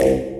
something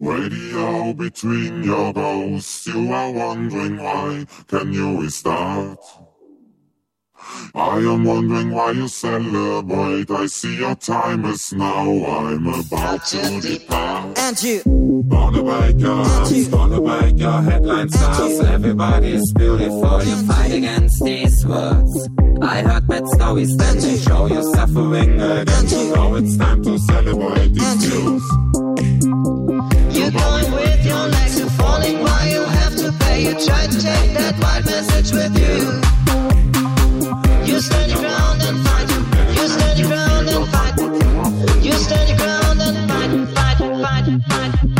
Radio between your bows, you are wondering why. Can you restart? I am wondering why you celebrate. I see your time is now. I'm about to depart. And you. Gonna break your hearts, gonna break your headlines stars. Everybody's beautiful. You fight against these words. I heard bad stories, then you show you suffering again. Now it's time to celebrate these news. You're going with your legs, you're falling while you have to pay. You try to take that white message with you. You stand your ground and fight. You stand your ground and fight. You stand your ground and fight, fight, fight, fight, fight.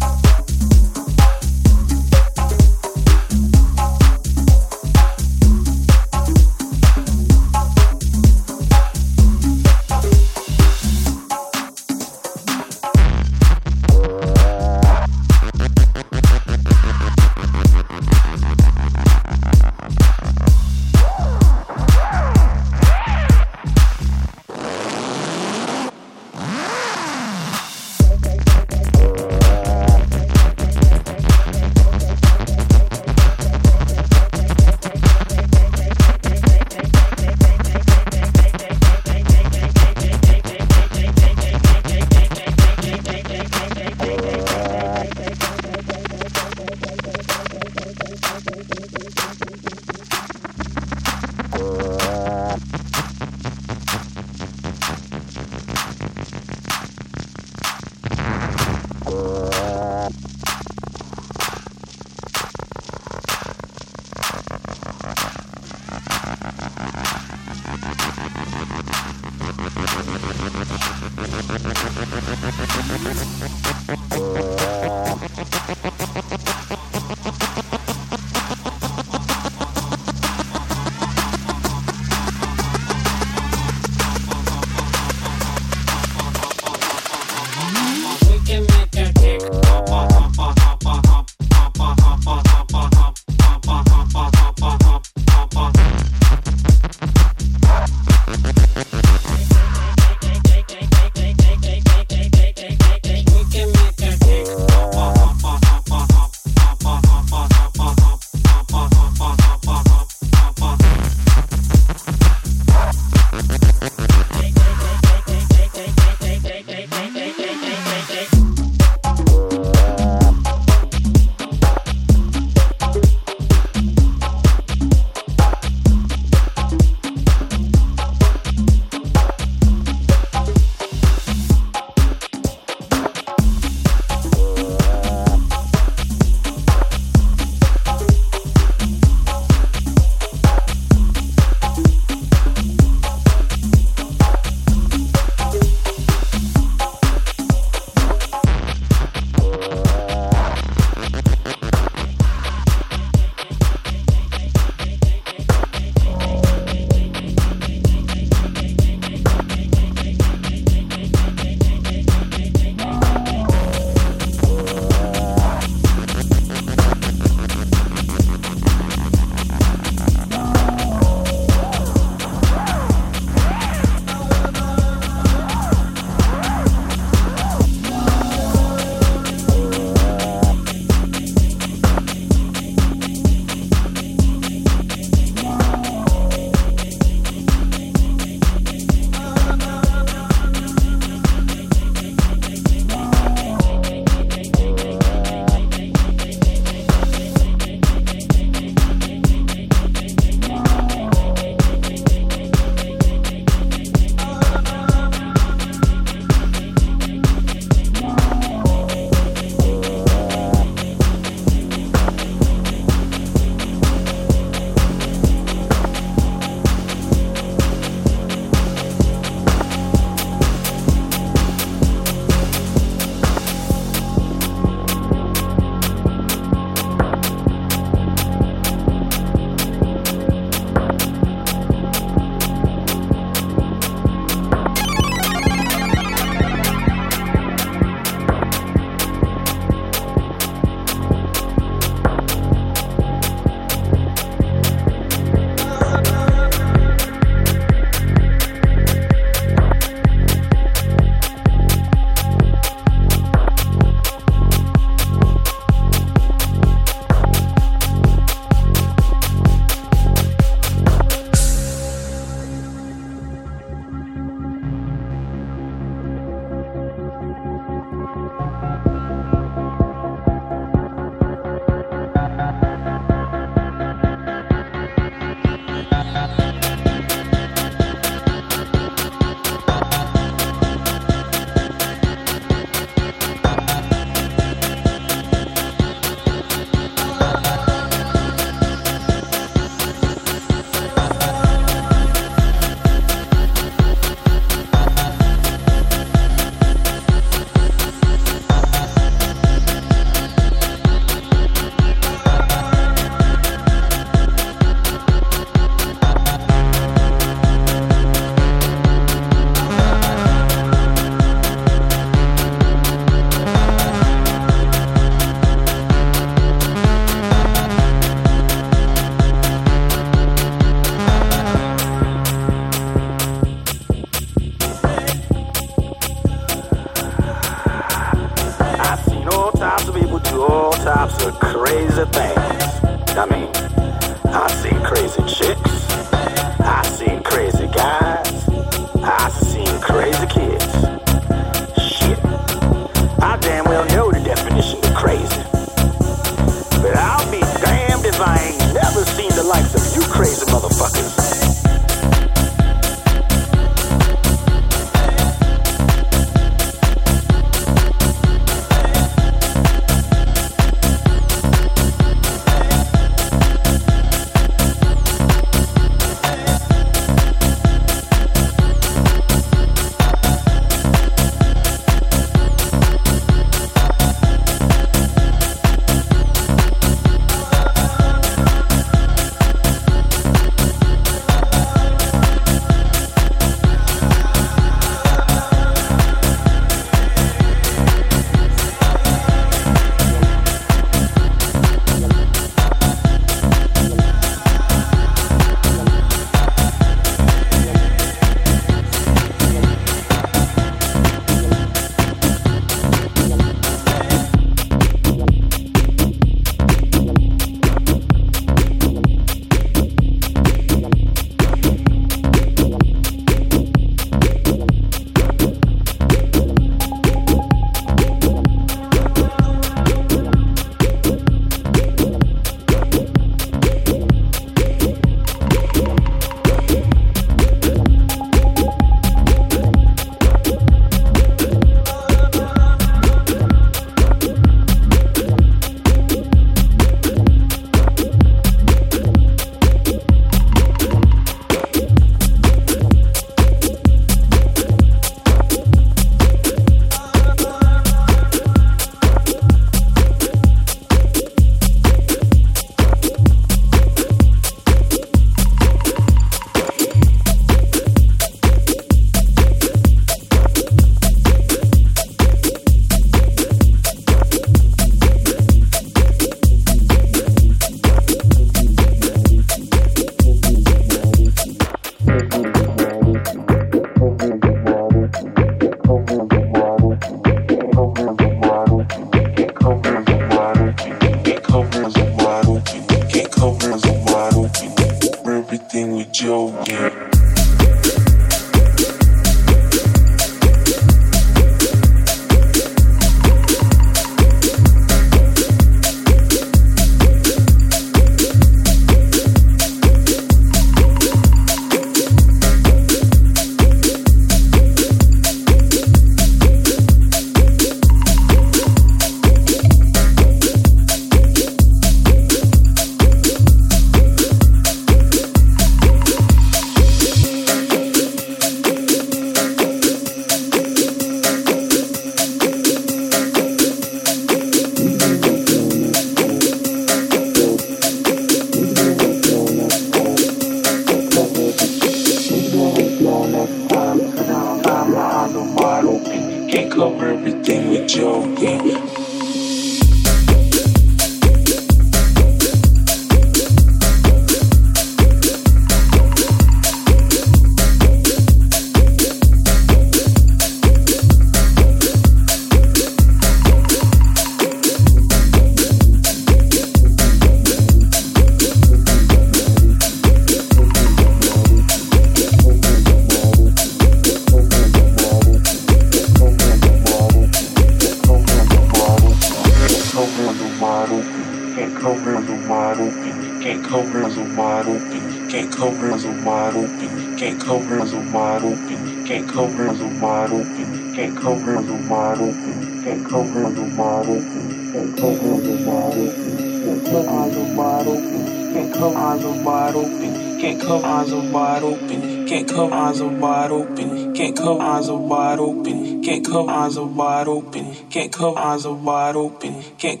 as a wide open, can't cover as a wide open, can't cover as a wide open, can't cover as a wide open, can't cover as a wide open, can't cover as a wide open, can't cover as a wide open, can't cover as a wide open, can't cover as a wide open, can't cover as a wide open, can't cover as a wide open, can't cover as a wide open, can't cover as a wide open, can't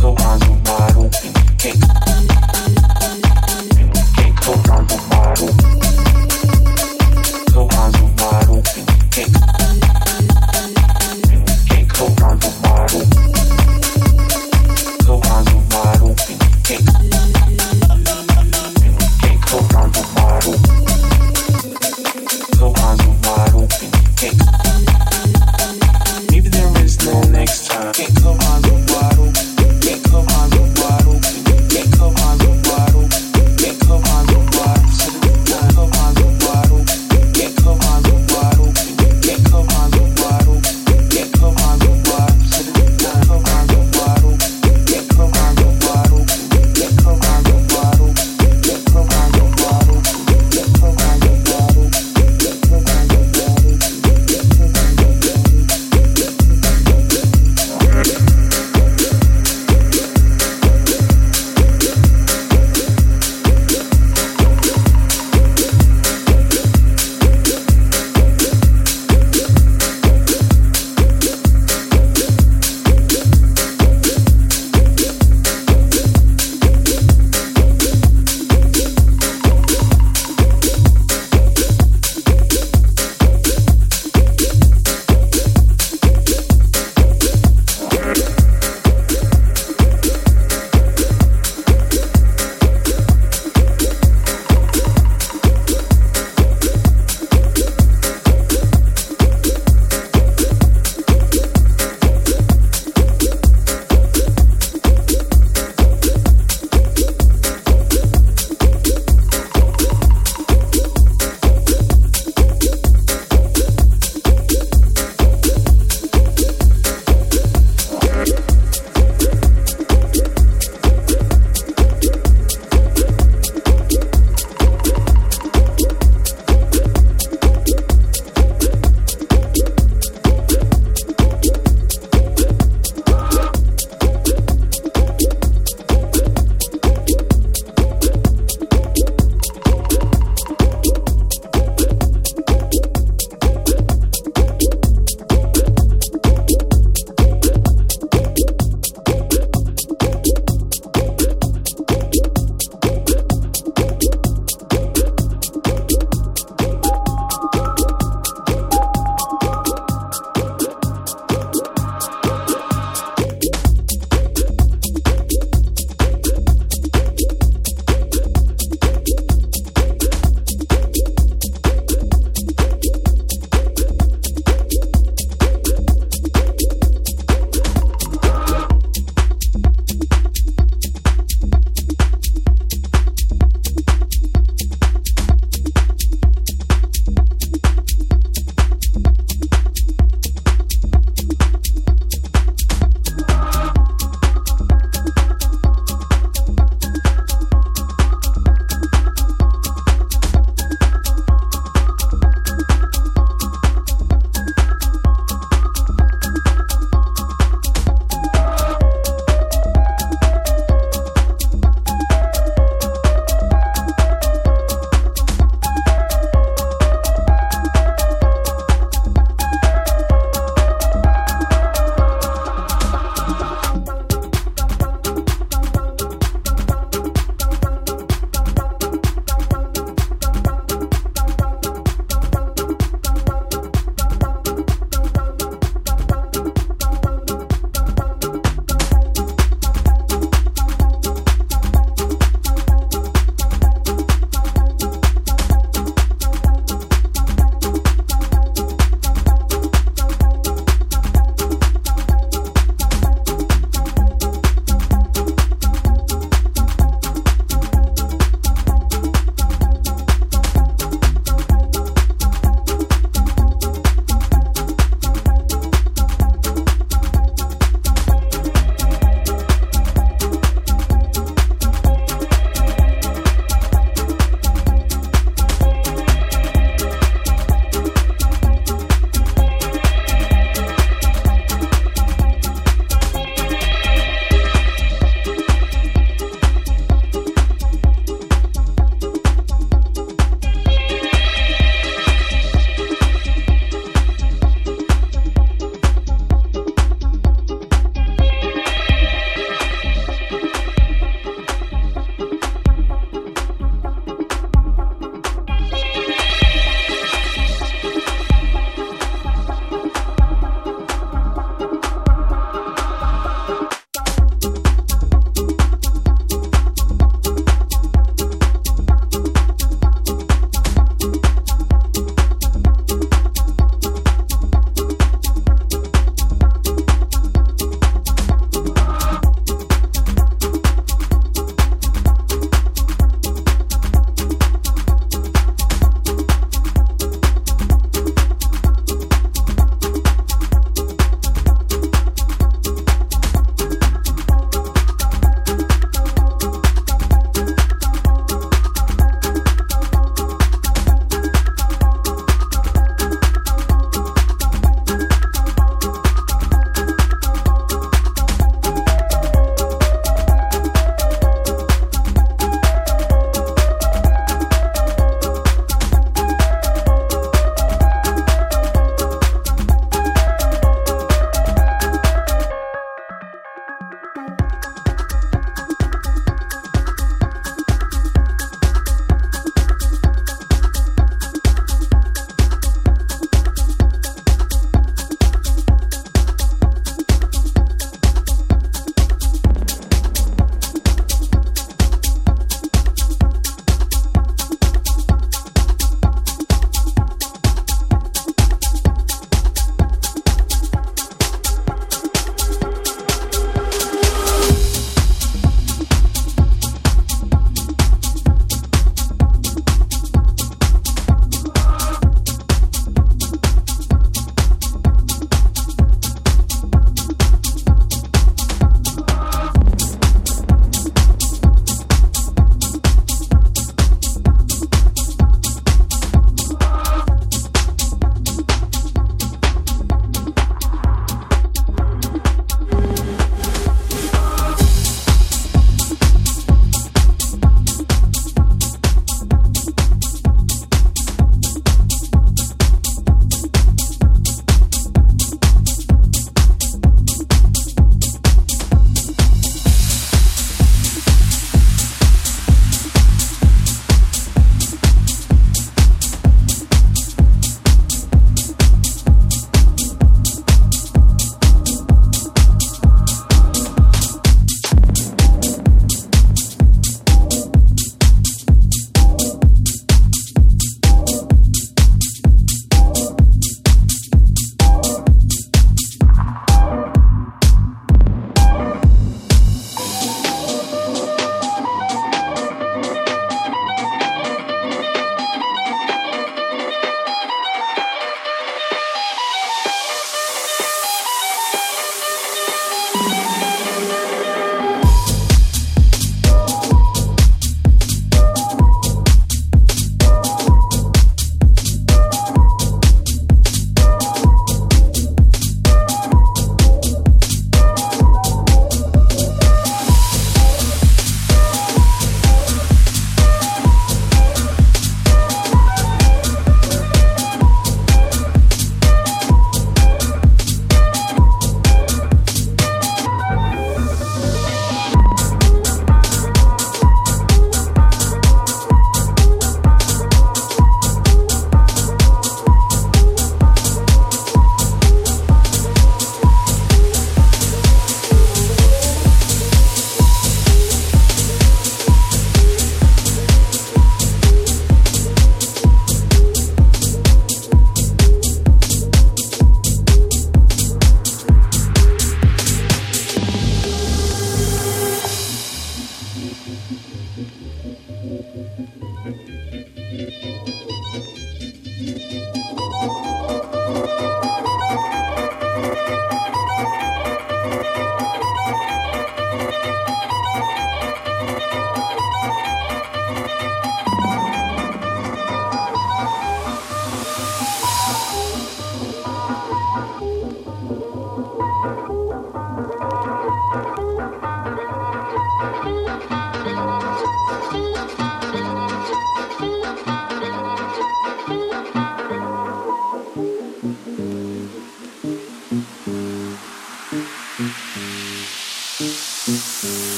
cover as a wide open, can't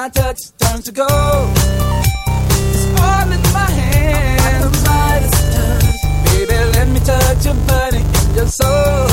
my touch turns to gold. It's all in my hands. Baby, let me touch your body and your soul.